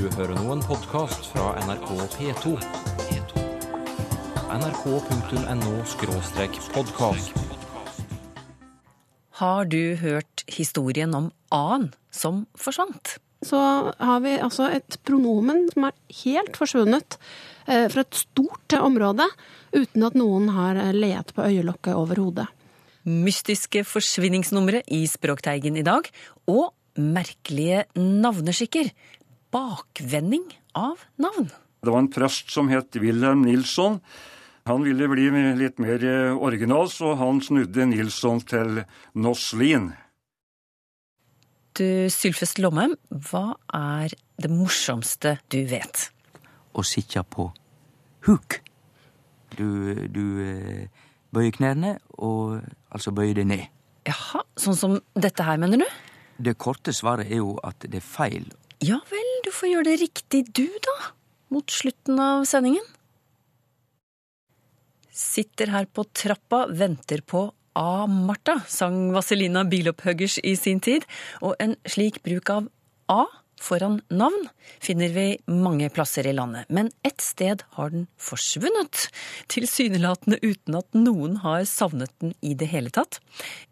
Du hører nå en podkast fra NRK P2. nrk.no podkast. Har du hørt historien om A-en som forsvant? så har vi altså et pronomen som er helt forsvunnet eh, fra et stort område, uten at noen har leet på øyelokket over hodet. Mystiske forsvinningsnumre i Språkteigen i dag, og merkelige navneskikker. Bakvending av navn. Det var en prest som het Wilhelm Nilsson. Han ville bli litt mer eh, original, så han snudde Nilsson til Noslin. Du, Sylfest Lomheim, hva er det morsomste du vet? Å sitte på huk. Du, du eh, bøyer knærne, og altså bøyer deg ned. Jaha, sånn som dette her, mener du? Det korte svaret er jo at det er feil. Ja vel, du får gjøre det riktig du, da. Mot slutten av sendingen. Sitter her på trappa, venter på A. Martha, sang Vazelina Bilopphuggers i sin tid. Og en slik bruk av A foran navn finner vi mange plasser i landet. Men ett sted har den forsvunnet. Tilsynelatende uten at noen har savnet den i det hele tatt.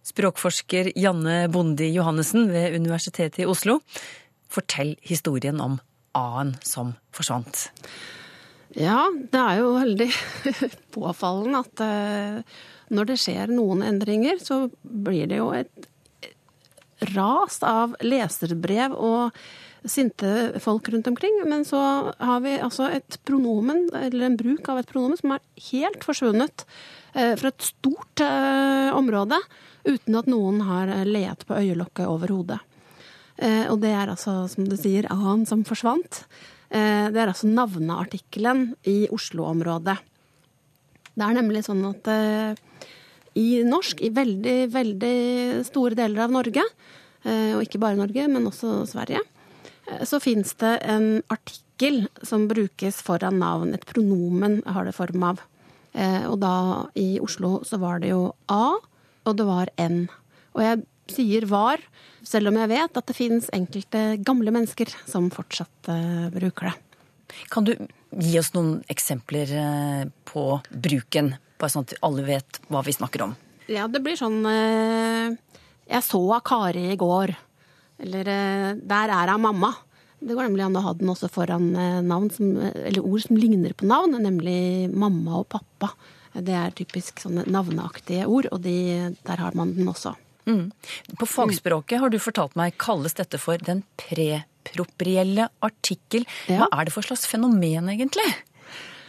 Språkforsker Janne Bondi Johannessen ved Universitetet i Oslo. Fortell historien om A-en som forsvant. Ja, det er jo veldig påfallende at uh, når det skjer noen endringer, så blir det jo et ras av leserbrev og sinte folk rundt omkring. Men så har vi altså et pronomen, eller en bruk av et pronomen, som er helt forsvunnet uh, fra et stort uh, område, uten at noen har leet på øyelokket over hodet. Og det er altså, som du sier, a-en som forsvant. Det er altså navneartikkelen i Oslo-området. Det er nemlig sånn at i norsk, i veldig, veldig store deler av Norge, og ikke bare Norge, men også Sverige, så fins det en artikkel som brukes foran navn. Et pronomen har det form av. Og da i Oslo så var det jo A, og det var N. Og jeg sier var, selv om jeg vet at det finnes enkelte gamle mennesker som fortsatt bruker det. Kan du gi oss noen eksempler på bruken, bare sånn at alle vet hva vi snakker om? Ja, det blir sånn Jeg så av Kari i går. Eller Der er hun mamma. Det går nemlig an å ha den også foran navn som, eller ord som ligner på navn, nemlig mamma og pappa. Det er typisk sånne navneaktige ord, og de, der har man den også. Mm. På fagspråket har du fortalt meg kalles dette for den preproprielle artikkel. Hva er det for slags fenomen, egentlig?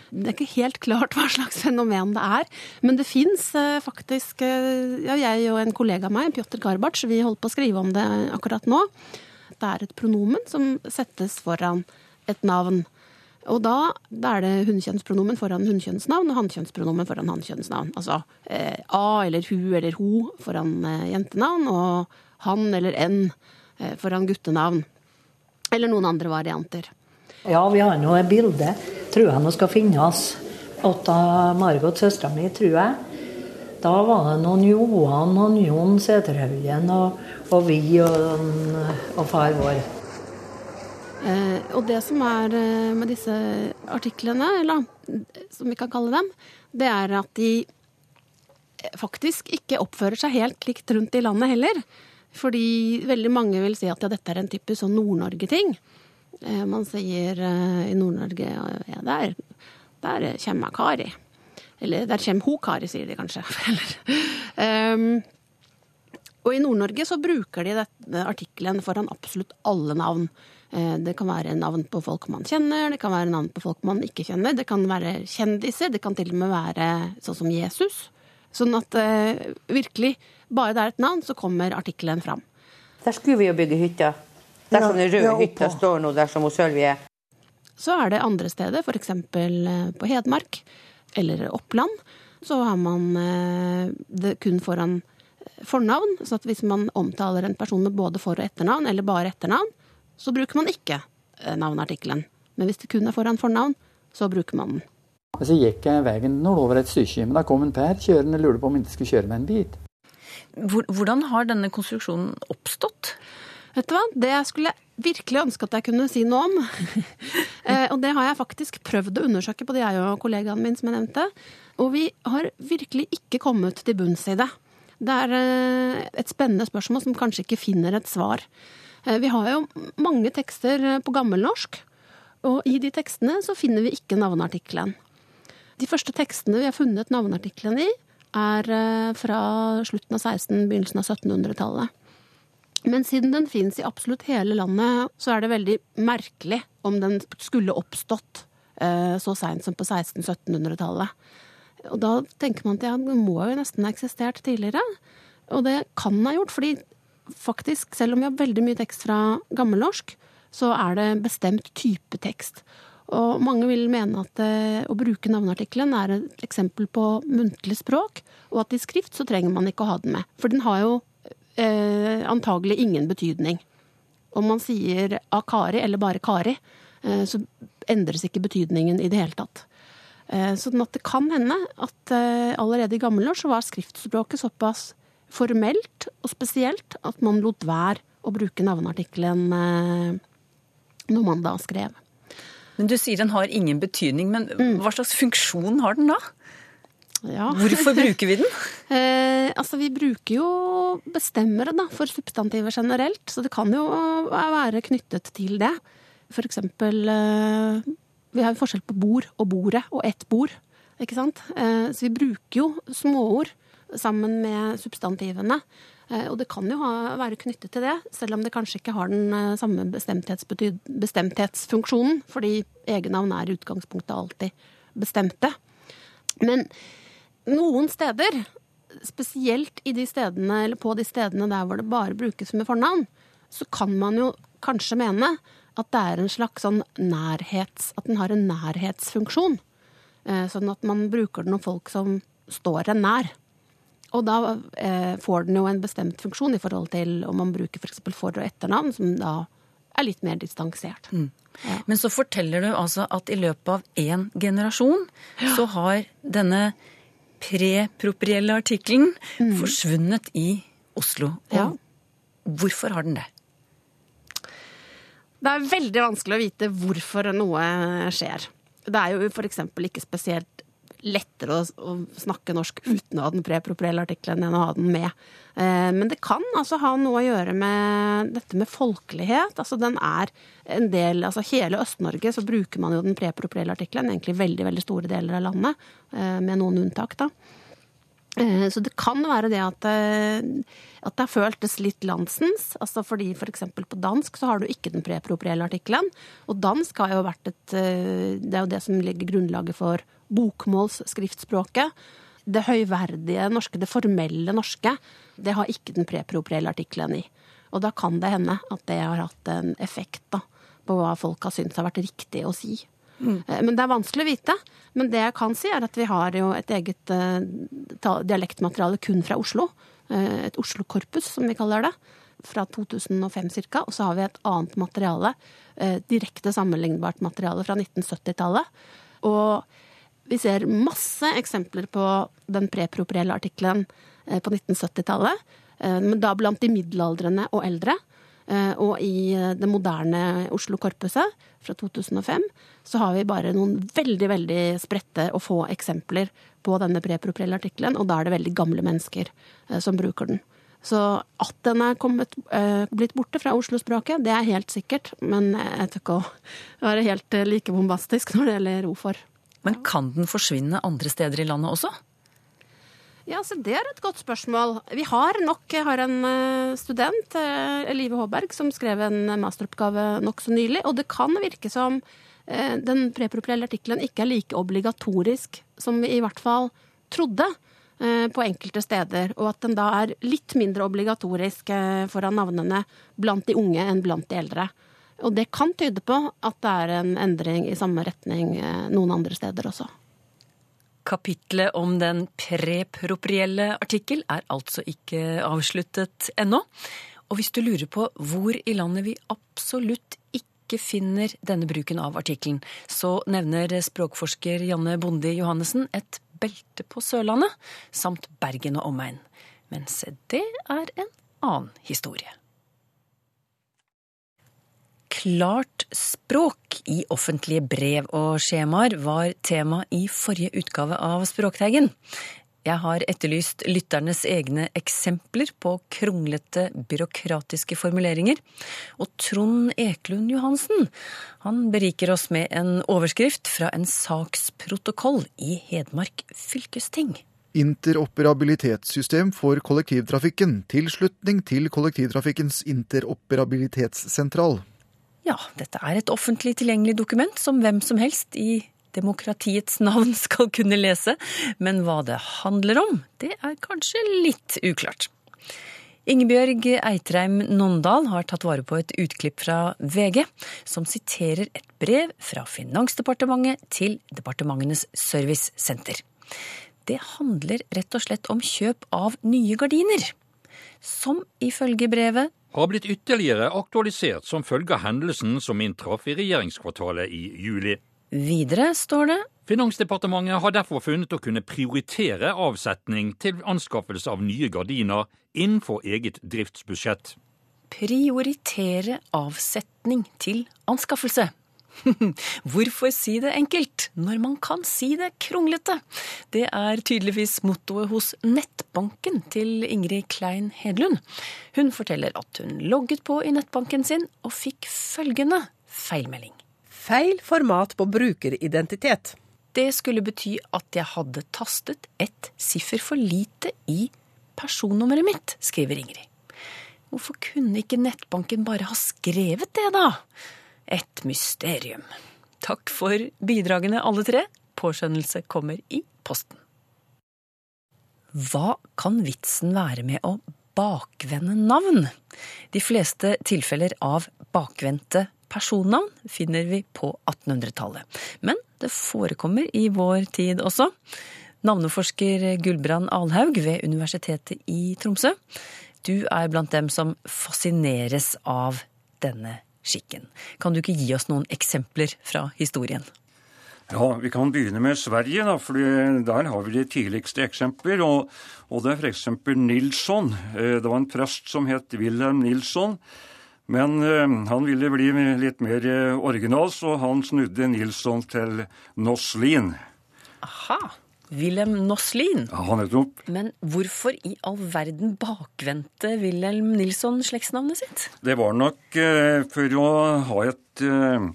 Det er ikke helt klart hva slags fenomen det er, men det fins faktisk eh, Ja, jeg og en kollega av meg, Pjotr Garbarts, vi holder på å skrive om det akkurat nå. Det er et pronomen som settes foran et navn. Og da, da er det hunnkjønnspronomen foran hunnkjønnsnavn og hannkjønnspronomen foran hannkjønnsnavn. Altså eh, A eller hu eller ho foran eh, jentenavn, og han eller en eh, foran guttenavn. Eller noen andre varianter. Ja, vi har nå et bilde, tror jeg nå skal finnes. Av Margot, søstera mi, tror jeg. Da var det noen Johan og Jon Sæterhaugen og, og vi og, og far vår. Eh, og det som er eh, med disse artiklene, eller som vi kan kalle dem, det er at de faktisk ikke oppfører seg helt likt rundt i landet heller. Fordi veldig mange vil si at ja, dette er en typisk sånn Nord-Norge-ting. Eh, man sier eh, i Nord-Norge ja, der, der kommer Kari. Eller der kommer ho Kari, sier de kanskje. um, og i Nord-Norge så bruker de denne artikkelen foran absolutt alle navn. Eh, Det kan være navn på folk man kjenner, det kan være navn på folk man ikke kjenner. Det kan være kjendiser, det kan til og med være sånn som Jesus. Sånn at eh, virkelig, bare det er et navn, så kommer artikkelen fram. Der skulle vi jo bygge hytta. Der som den røde ja, hytta står nå, der som Sølvi er. Så er det andre steder, f.eks. på Hedmark eller Oppland, så har man eh, det kun foran fornavn. Så at hvis man omtaler en person med både for- og etternavn, eller bare etternavn, så bruker man ikke eh, navneartikkelen. Men hvis det kun er foran fornavn, så bruker man den. Så gikk jeg veien nordover over et stykke, men da kom en Per kjørende og lurte på om jeg ikke skulle kjøre meg en bit. Hvordan har denne konstruksjonen oppstått? Vet du hva? Det skulle jeg virkelig ønske at jeg kunne si noe om. Eh, og det har jeg faktisk prøvd å undersøke, både jeg og kollegaen min, som jeg nevnte. Og vi har virkelig ikke kommet til bunns i det. Det er eh, et spennende spørsmål som kanskje ikke finner et svar. Eh, Vi har jo mange tekster eh, på gammelnorsk, og i de tekstene så finner vi ikke navneartikkelen. De første tekstene vi har funnet navneartikkelen i, er eh, fra slutten av 1600-, begynnelsen av 1700-tallet. Men siden den fins i absolutt hele landet, så er det veldig merkelig om den skulle oppstått så seint som på 1600-1700-tallet. Og da tenker man at ja, den må jo nesten ha eksistert tidligere. Og det kan ha gjort, fordi faktisk, selv om vi har veldig mye tekst fra gammelnorsk, så er det bestemt type tekst. Og mange vil mene at eh, å bruke navneartikkelen er et eksempel på muntlig språk, og at i skrift så trenger man ikke å ha den med. For den har jo eh, antagelig ingen betydning. Om man sier Akari eller bare Kari, eh, så endres ikke betydningen i det hele tatt. Eh, Sånn at det kan hende at eh, allerede i gammelnorsk så var skriftspråket såpass formelt og spesielt at man lot være å bruke navneartikkelen eh, når man da skrev. Men du sier den har ingen betydning, men hva slags funksjon har den da? Ja. Hvorfor bruker vi den? Eh, altså, vi bruker jo bestemmere da, for substantiver generelt, så det kan jo være knyttet til det. For eksempel eh, Vi har jo forskjell på bord og bordet og ett bord. Ikke sant? Eh, så vi bruker jo småord sammen med substantivene. Eh, og det kan jo ha, være knyttet til det, selv om det kanskje ikke har den eh, samme bestemthetsfunksjonen, fordi egennavn er i utgangspunktet alltid bestemte. Men noen steder, spesielt de stedene, på de stedene der hvor det bare brukes med fornavn, så kan man jo kanskje mene at det er en slags sånn nærhets... At den har en nærhetsfunksjon. Eh, Sånn at man bruker den om folk som står en nær. Og da eh, får den jo en bestemt funksjon i forhold til om man bruker f.eks. For, for- og etternavn, som da er litt mer distansert. Men så forteller du altså at i løpet av én generasjon så har denne preproprielle artikkelen forsvunnet i Oslo. Og Ja. hvorfor har den det? Det er veldig vanskelig å vite hvorfor noe skjer. Det er jo f.eks. ikke spesielt lettere å, å snakke norsk uten å ha den preproprielle artikkelen enn å ha den med. Eh, men det kan altså ha noe å gjøre med dette med folkelighet. Altså den er en del Altså hele Øst-Norge så bruker man jo den preproprielle artikkelen, egentlig veldig, veldig store deler av landet, eh, med noen unntak, da. Eh, Så det kan være det at, at det har føltes litt landsens. altså fordi f.eks. på dansk så har du ikke den preproprielle artikkelen. Og dansk har jo vært et Det er jo det som legger grunnlaget for bokmålsskriftspråket. Det høyverdige norske, det formelle norske, det har ikke den preproprielle artikkelen i. Og da kan det hende at det har hatt en effekt da, på hva folk har syntes har vært riktig å si. Mm. Men det er vanskelig å vite. Men det jeg kan si, er at vi har jo et eget eh, dialektmateriale kun fra Oslo. Eh, Et Oslo-korpus, som vi kaller det. Fra 2005 ca. Og så har vi et annet materiale, eh, direkte sammenlignbart materiale fra 1970-tallet. Og vi ser masse eksempler på den preproprielle artikkelen eh, på 1970-tallet. eh, Men da blant de middelaldrende og eldre. Eh, Og i det moderne Oslo-korpuset fra 2005 så har vi bare noen veldig veldig spredte og få eksempler på denne preproprielle artikkelen, og da er det veldig gamle mennesker som bruker den. Så at den er kommet, blitt borte fra Oslo-språket, det er helt sikkert, men jeg tør ikke å være helt like bombastisk når det gjelder ord for. Men kan den forsvinne andre steder i landet også? Ja, så Det er et godt spørsmål. Vi har nok har en eh, student, Live Elive Håberg, som skrev en masteroppgave nokså nylig. Og det kan virke som eh, den preproprielle artikkelen ikke er like obligatorisk som vi i hvert fall trodde eh, på enkelte steder. Og at den da er litt mindre obligatorisk eh, foran navnene blant de unge enn blant de eldre. Og det kan tyde på at det er en endring i samme retning eh, noen andre steder også. Kapitlet om den preproprielle artikkel er altså ikke avsluttet ennå. Og hvis du lurer på hvor i landet vi absolutt ikke finner denne bruken av artikkelen, så nevner språkforsker Janne Bondi Johannessen et belte på Sørlandet, samt Bergen og omegn. Mens det er en annen historie. Klart språk i offentlige brev og skjemaer var tema i forrige utgave av Språkteigen. Jeg har etterlyst lytternes egne eksempler på kronglete byråkratiske formuleringer. Og Trond Eklund Johansen han beriker oss med en overskrift fra en saksprotokoll i Hedmark fylkesting. Interoperabilitetssystem for kollektivtrafikken. Tilslutning til kollektivtrafikkens interoperabilitetssentral. Ja, dette er et offentlig tilgjengelig dokument som hvem som helst i demokratiets navn skal kunne lese, men hva det handler om, det er kanskje litt uklart. Ingebjørg Eitreim Nondal har tatt vare på et utklipp fra VG, som siterer et brev fra Finansdepartementet til Departementenes servicesenter. Det handler rett og slett om kjøp av nye gardiner. Som ifølge brevet har blitt ytterligere aktualisert som følge av hendelsen som inntraff i regjeringskvartalet i juli. Videre står det Finansdepartementet har derfor funnet å kunne prioritere avsetning til anskaffelse av nye gardiner innenfor eget driftsbudsjett. prioritere avsetning til anskaffelse. Hvorfor si det enkelt når man kan si det kronglete? Det er tydeligvis mottoet hos nettbanken til Ingrid Klein Hedlund. Hun forteller at hun logget på i nettbanken sin og fikk følgende feilmelding. Feil format på brukeridentitet. Det skulle bety at jeg hadde tastet ett siffer for lite i personnummeret mitt, skriver Ingrid. Hvorfor kunne ikke nettbanken bare ha skrevet det, da? Et mysterium. Takk for bidragene, alle tre. Påskjønnelse kommer i posten. Hva kan vitsen være med å bakvende navn? De fleste tilfeller av bakvendte personnavn finner vi på 1800-tallet. Men det forekommer i vår tid også. Navneforsker Gulbrand Alhaug ved Universitetet i Tromsø. Du er blant dem som fascineres av denne skikken. Kan du ikke gi oss noen eksempler fra historien? Ja, Vi kan begynne med Sverige, da, for der har vi de tidligste eksempler. Og, og det er f.eks. Nilsson. Eh, Det var en prest som het Wilhelm Nilsson. Men eh, han ville bli litt mer eh, original, så han snudde Nilsson til Noslin. Aha! Wilhelm Noslin. Ja, nettopp. Men hvorfor i all verden bakvendte Wilhelm Nilsson slektsnavnet sitt? Det var nok eh, for å ha et eh,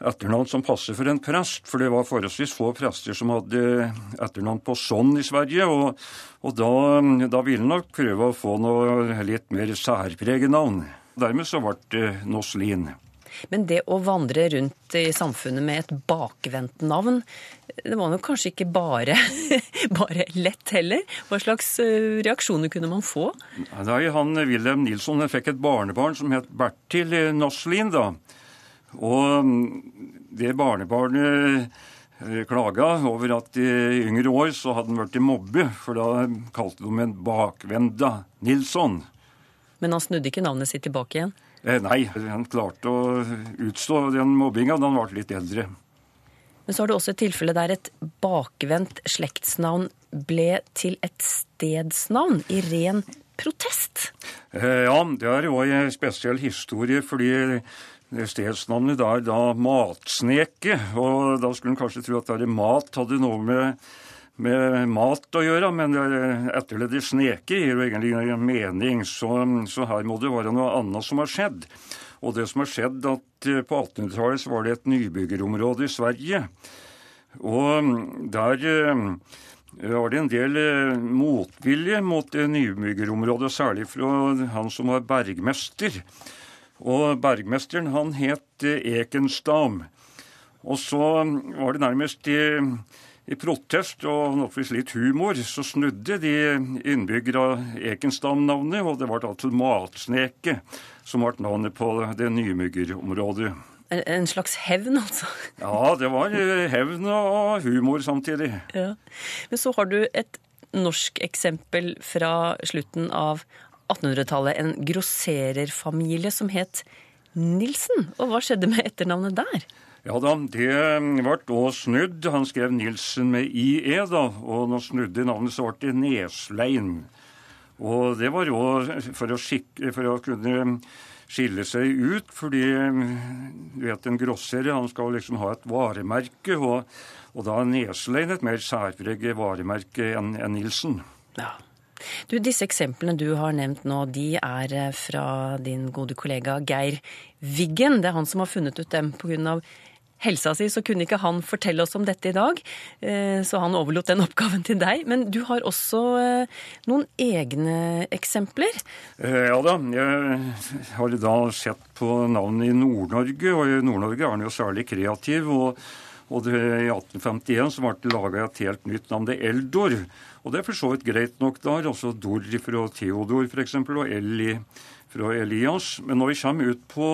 etternavn som passer for en prest. For det var forholdsvis få prester som hadde etternavn på sånn i Sverige. Og, og da, da ville han nok prøve å få noe litt mer særpreget navn. Dermed så ble det Noslin. Men det å vandre rundt i samfunnet med et bakvendt navn, det var nok kanskje ikke bare, bare lett heller? Hva slags eh, reaksjoner kunne man få? Nei, han Wilhelm Nilsson fikk et barnebarn som het Bertil Noslin, da. Og mm, det barnebarnet eh, klaga over at i yngre år så hadde han blitt mobbe, for da kalte de ham en bakvenda Nilsson. Men han snudde ikke navnet sitt tilbake igjen? Eh, nei, han klarte å utstå den mobbinga da han ble litt eldre. Men så har du også et tilfelle der et bakvendt slektsnavn ble til et stedsnavn i ren protest. Eh, ja, det er jo en spesiell historie, fordi stedsnavnet da er da Matsneke. Og da skulle en kanskje tro at det er mat hadde noe med, med mat å gjøre, men etterleddet sneke gir jo egentlig mening. Så, så her må det være noe annet som har skjedd. Og det som har skjedd, at eh, på 1800-tallet så var det et nybyggerområde i Sverige. Og der eh, var det en del eh, motvilje mot det nybyggerområdet, særlig fra han som var bergmester. Og bergmesteren han het Ekenstam. Og så var det nærmest i, i protest og nokså litt humor, så snudde de innbyggere av Ekenstam-navnet, og det ble altså Matsneke som ble navnet på det nymyggerområdet. myggerområdet. en slags hevn, altså? Ja, det var hevn og humor samtidig. Ja. Men så har du et norsk eksempel fra slutten av 1800-tallet. En grossererfamilie som het Nilsen. Og hva skjedde med etternavnet der? Ja da, det ble da snudd. Han skrev Nilsen med IE, da. Og når snudde navnet, så ble det Neslein. Og det var jo for å, for å kunne skille seg ut, fordi du vet, en grosserer han skal liksom ha et varemerke, og, og da er Neslein et mer særpreget varemerke enn en Nilsen. Ja. Du, Disse eksemplene du har nevnt nå, de er eh, fra din gode kollega Geir Wiggen. Det er han som har funnet ut dem pga. Helsa si, så kunne ikke han fortelle oss om dette i dag. eh, Så han overlot den oppgaven til deg. Men du har også eh, noen egne eksempler. Eh, Ja da, jeg har da sett på navnet i Nord-Norge, og i Nord-Norge er han jo særlig kreativ. og og det, I 1851 så ble det laga et helt nytt navn, det Eldor. Og det er for så vidt greit nok der. Altså Dor fra Theodor f.eks. og Eli fra Elias. Men når vi kommer ut på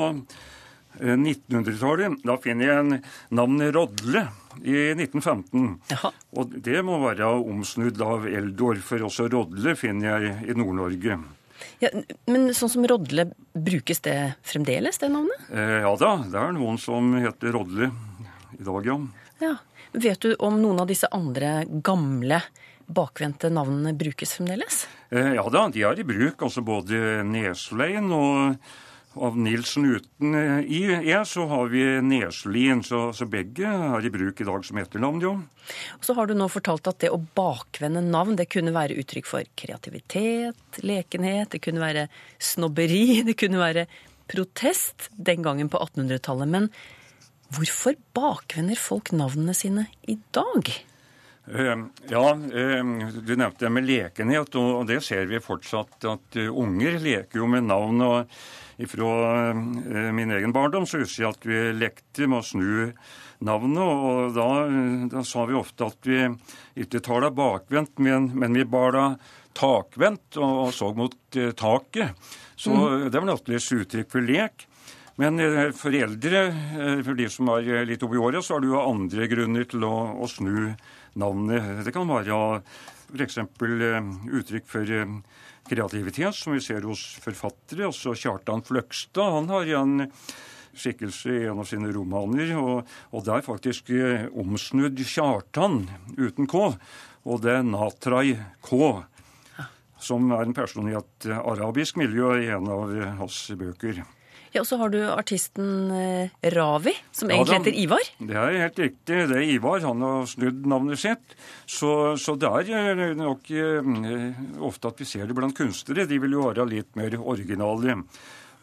1900-tallet, da finner jeg navnet Rodle i 1915. Og det må være omsnudd av Eldor, for også Rodle finner jeg i Nord-Norge. Ja, men sånn som Rodle, brukes det fremdeles, det navnet? Eh, ja da, det er noen som heter Rodle i dag, ja. Ja. Vet du om noen av disse andre gamle, bakvendte navnene brukes fremdeles? Eh, ja da, de er i bruk. Altså både Neslein og av Nilsen uten eh, i e, så har vi Neslien. Så, så begge er i bruk i dag som etternavn, jo. Og så har du nå fortalt at det å bakvende navn, det kunne være uttrykk for kreativitet, lekenhet, det kunne være snobberi, det kunne være protest den gangen på 1800-tallet. Men hvorfor bakvender folk navnene sine i dag? Eh, Ja, eh, du nevnte det med lekenhet, og det ser vi fortsatt at eh, unger leker jo med navn. og Fra min egen barndom så husker jeg at vi lekte med å snu navnet, og da, da sa vi ofte at vi ikke tar det bakvendt, men, men vi bar det takvendt og, og så mot eh, taket. Så Mm. det var naturligvis uttrykk for lek. Men eh, for eldre, eh, for de som er litt oppi året, så har du jo andre grunner til å, å snu navnet. Det kan være f.eks. uttrykk for eh, kreativitet, som vi ser hos forfattere. Altså Kjartan Fløgstad han har en skikkelse i en av sine romaner, og, og det er faktisk eh, omsnudd Kjartan uten K, og det er Natrai K. Som er en person i et arabisk miljø i en av hans bøker. Ja, Og så har du artisten eh, Ravi, som Ja, egentlig da- heter Ivar. Det er helt riktig. Det er Ivar. Han har snudd navnet sitt. Så, så det er eh, nok eh, ofte at vi ser det blant kunstnere. De vil jo være litt mer originale.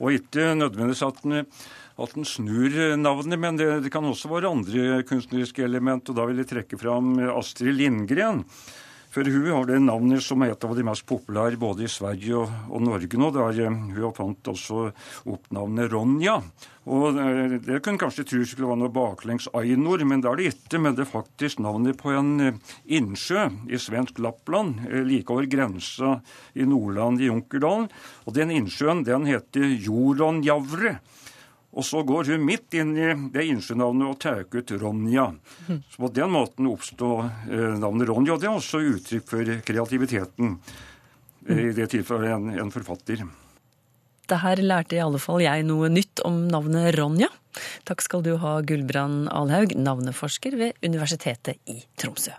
Og ikke nødvendigvis at den, at den snur navnet, men det, det kan også være andre kunstneriske element. Og da vil jeg trekke fram Astrid Lindgren. For hun har det navnet som er et av de mest populære både i Sverige og, og Norge nå. Der, eh, hun fant også opp navnet Ronja. Og eh, Det kunne kanskje tro skulle være noe baklengs Ainor, men det er det ikke. Men det er faktisk navnet på en eh, innsjø i svensk Lappland, like over grensa i Nordland i Junkerdalen. Og den innsjøen den heter Joronjavre. Og så går hun midt inn i det innsjønavnet og tar ut Ronja. Så på den måten oppstår eh, navnet Ronja. Det er også uttrykk for kreativiteten. eh, I det tilfellet en, en forfatter. Det her lærte i alle fall jeg noe nytt om navnet Ronja. Takk skal du ha, Gulbrand Alhaug, navneforsker ved Universitetet i Tromsø.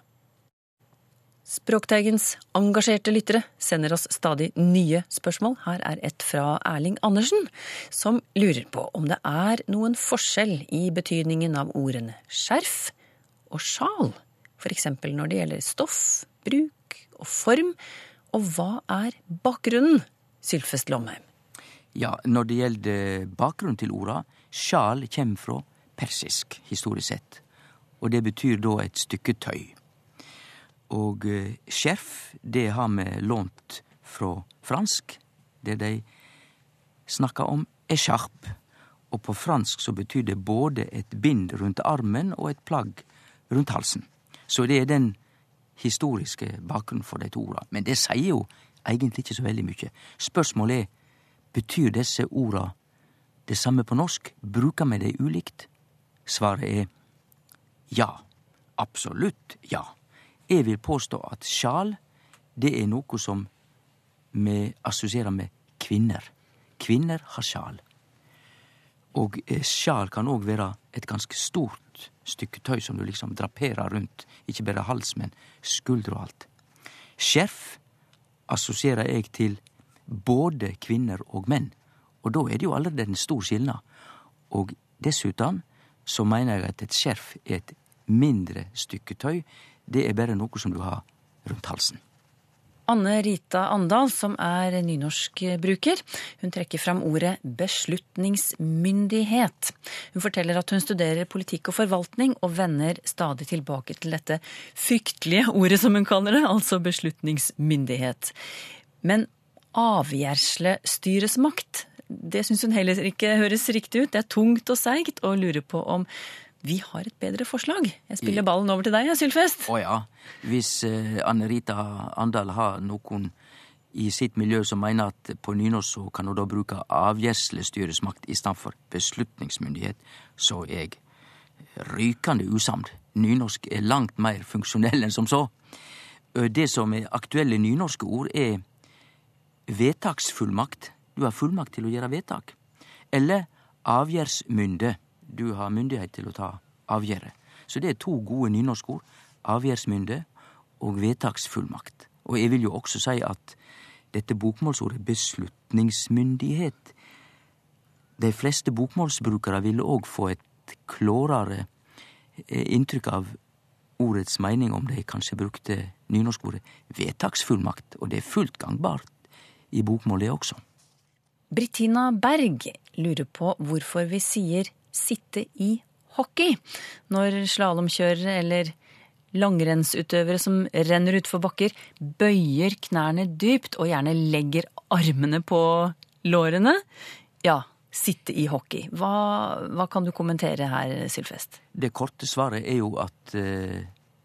Språkteigens engasjerte lyttere sender oss stadig nye spørsmål. Her er et fra Erling Andersen, som lurer på om det er noen forskjell i betydningen av ordene skjerf og sjal, f.eks. når det gjelder stoff, bruk og form, og hva er bakgrunnen, Sylfest Lomheim? Ja, når det gjelder bakgrunnen til orda, sjal kjem fra persisk, historisk sett. Og det betyr da et stykke tøy. Og eh, skjerf, det har vi lånt fra fransk, det de snakker om écharpe. Og på fransk så betyr det både et bind rundt armen og et plagg rundt halsen. Så det er den historiske bakgrunnen for de to orda. Men det sier jo egentlig ikke så veldig mye. Spørsmålet er betyr disse orda det samme på norsk? Bruker vi det ulikt? Svaret er ja. Absolutt ja. Jeg vil påstå at sjal, det er noe som vi assosierer med kvinner. Kvinner har sjal. Og eh, sjal kan òg være et ganske stort stykke tøy som du liksom draperer rundt, ikke bare hals, men skulder og alt. Skjerf assosierer jeg til både kvinner og menn, Og da er det jo allerede en stor skilnad. Og dessuten så mener jeg at et skjerf er et mindre stykke tøy. Det er bare noe som du har rundt halsen. Anne Rita Andal, som er nynorskbruker, hun trekker fram ordet beslutningsmyndighet. Hun forteller at hun studerer politikk og forvaltning, og vender stadig tilbake til dette fryktelige ordet, som hun kaller det, altså beslutningsmyndighet. Men avgjerslestyresmakt, det syns hun heller ikke høres riktig ut. Det er tungt og seigt, og lurer på om vi har et bedre forslag. Jeg spiller ballen over til deg, Sylfest. Å ja. Hvis eh, Anne Rita Andal har noen i sitt miljø som mener at på nynorsk så kan hun da bruke avgjerslestyresmakt istedenfor beslutningsmyndighet, så er jeg rykende usamd. Nynorsk er langt mer funksjonell enn som så. Det som er aktuelle nynorske ord, er vedtaksfullmakt. Du har fullmakt til å gjøre vedtak. Eller avgjerdsmynde. Du har myndighet til å ta avgjerder. Så det er to gode nynorskord. Avgjerdsmynde og vedtaksfullmakt. Og jeg vil jo også si at dette bokmålsordet beslutningsmyndighet De fleste bokmålsbrukere ville òg få et klårere inntrykk av ordets mening om de kanskje brukte nynorskordet vedtaksfullmakt, og det er fullt gangbart i bokmål, det også. Brittina Berg lurer på hvorfor vi sier sitte i hockey når slalåmkjørere eller langrennsutøvere som renner utfor bakker, bøyer knærne dypt og gjerne legger armene på lårene. Ja, sitte i hockey. Hva, hva kan du kommentere her, Sylfest? Det korte svaret er jo at uh,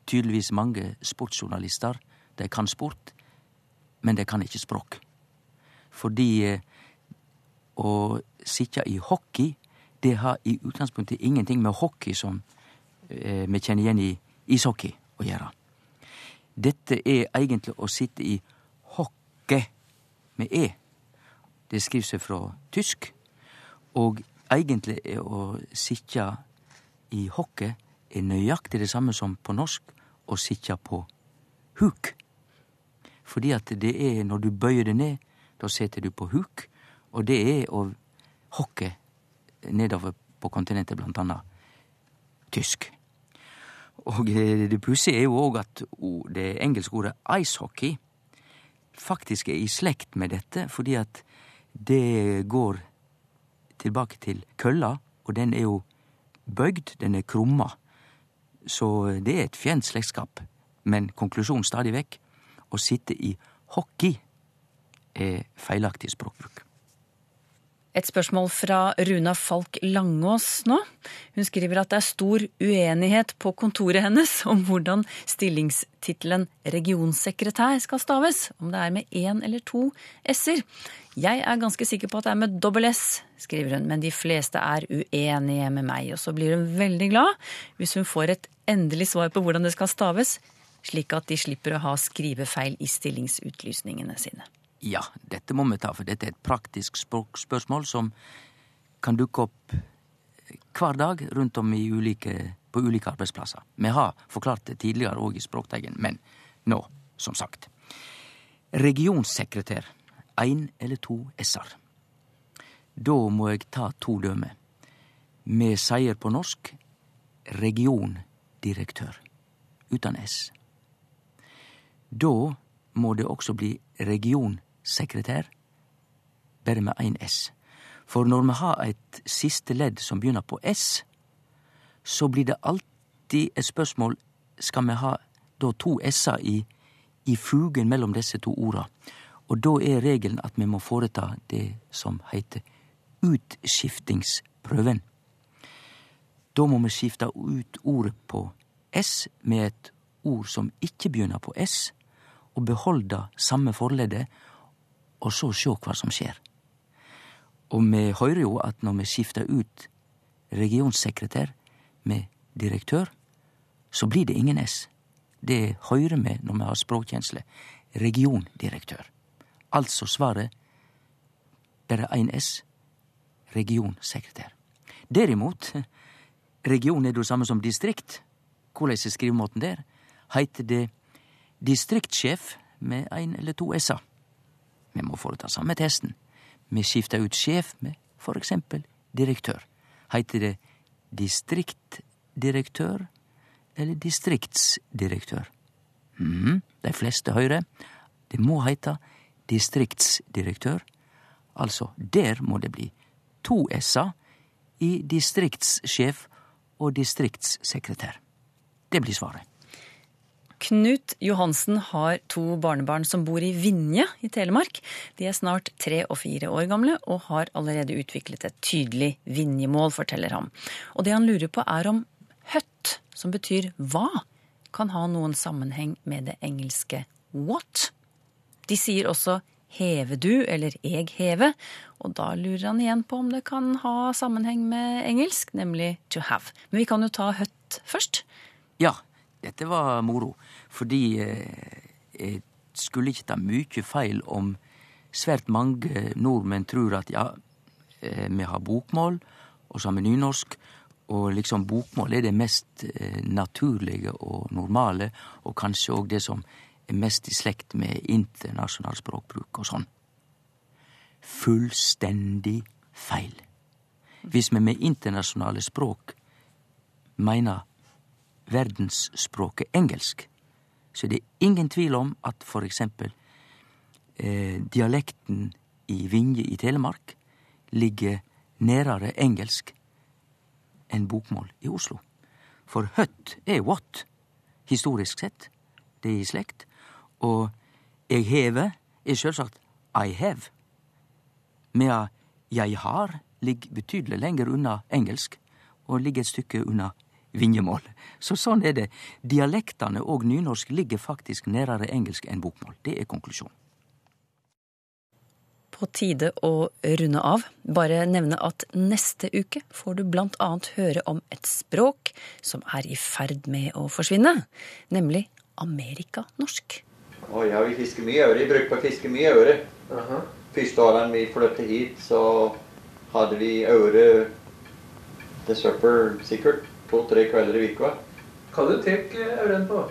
tydeligvis mange sportsjournalister de kan sport, men de kan ikke språk. Fordi uh, å sitte i hockey, det har i utgangspunktet ingenting med hockey som eh, vi kjenner igjen i ishockey å gjøre. Dette er egentlig å sitte i hockey med e. Det skriver seg fra tysk. Og egentlig er å sitte i hockey er nøyaktig det samme som på norsk å sitte på huk. Fordi at det er når du bøyer det ned, da setter du på huk. Og det er å hockey nedover på kontinentet, blant annet tysk. Og det pussige er jo òg at det engelske ordet icehockey faktisk er i slekt med dette, fordi at det går tilbake til kølla, og den er jo bøygd, den er krumma. Så det er et fjernt slektskap. Men konklusjonen stadig vekk, å sitte i hockey er feilaktig språkbruk. Et spørsmål fra Runa Falk Langås nå. Hun skriver at det er stor uenighet på kontoret hennes om hvordan stillingstittelen regionsekretær skal staves. Om det er med én eller to s-er. Jeg er ganske sikker på at det er med dobbel S, skriver hun, men de fleste er uenige med meg. Og så blir hun veldig glad hvis hun får et endelig svar på hvordan det skal staves, slik at de slipper å ha skrivefeil i stillingsutlysningene sine. Ja, dette må vi ta, for dette er et praktisk språkspørsmål som kan dukke opp hver dag rundt om ulike, på ulike arbeidsplasser. Vi har forklart det tidligere òg i Språkteigen, men nå, som sagt. Regionssekretær. Én eller to s-er. Da må jeg ta to døme. Vi sier på norsk regiondirektør. Uten s. Da må det også bli regionsekretær, bare med én S. For når vi har et siste ledd som begynner på S, så blir det alltid et spørsmål skal vi ha da to S-er i, i fugen mellom disse to orda. Og da er regelen at vi må foreta det som heter utskiftingsprøven. Da må vi skifte ut ordet på S med et ord som ikke begynner på S, og beholde samme forleddet, og så sjå hva som skjer. Og vi høyrer jo at når vi skifter ut regionssekretær med direktør, så blir det ingen S. Det høyrer vi når vi har språkkjensle. Regiondirektør. Altså svaret bare ein S. Regionsekretær. Derimot, region er det samme som distrikt. Hvordan er skrivemåten der? Heiter det distriktssjef med ein eller to S-er? Vi må foreta samme testen. vi skifter ut sjef med for eksempel direktør. Heiter det distriktdirektør eller distriktsdirektør? Mhm, de fleste høyrer. Det må heite distriktsdirektør. Altså, der må det bli to s-er i distriktssjef og distriktssekretær. Det blir svaret. Knut Johansen har to barnebarn som bor i Vinje i Telemark. De er snart tre og fire år gamle og har allerede utviklet et tydelig Vinje-mål, forteller han. Og det han lurer på er om høtt, som betyr hva, kan ha noen sammenheng med det engelske what. De sier også heve du eller eg heve, og da lurer han igjen på om det kan ha sammenheng med engelsk, nemlig to have. Men vi kan jo ta høtt først. Ja, dette var moro, fordi eh, jeg skulle ikke ta mye feil om svært mange nordmenn tror at ja, eh, vi har bokmål, og så har vi nynorsk, og liksom bokmål er det mest eh, naturlige og normale, og kanskje òg det som er mest i slekt med internasjonal språkbruk og sånn. Fullstendig feil. Hvis vi med internasjonale språk meiner verdensspråket engelsk, så det er ingen tvil om at for eksempel eh, dialekten i Vinje i Telemark ligger nærere engelsk enn bokmål i Oslo. For høtt er what, historisk sett. Det er i slekt. Og eg heve er sjølvsagt I have. Medan jeg har ligger betydelig lenger unna engelsk, og ligger et stykke unna vinjemål. Så sånn er det. Dialektene og nynorsk ligger faktisk nærere engelsk enn bokmål. Det er konklusjonen. På tide å runde av. Bare nevne at neste uke får du blant annet høre om et språk som er i ferd med å forsvinne, nemlig amerikanorsk. Oi, ja, vi fisker mye øre. Vi bruker å fiske mye øre. Første årene vi flyttet hit, så hadde vi øre til søppel sikkert to-tre kvelder i uka. Hva du tar øren på?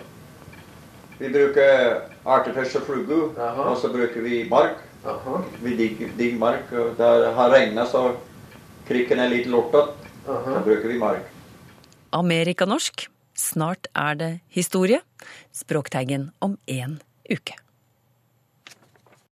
Vi bruker artificial og flugu, og så bruker vi mark. Vi digger digg mark. og Der har regnet så krikken er litt lortete. Da bruker vi mark. Amerikanorsk. Snart er det historie. Språkteigen om én uke.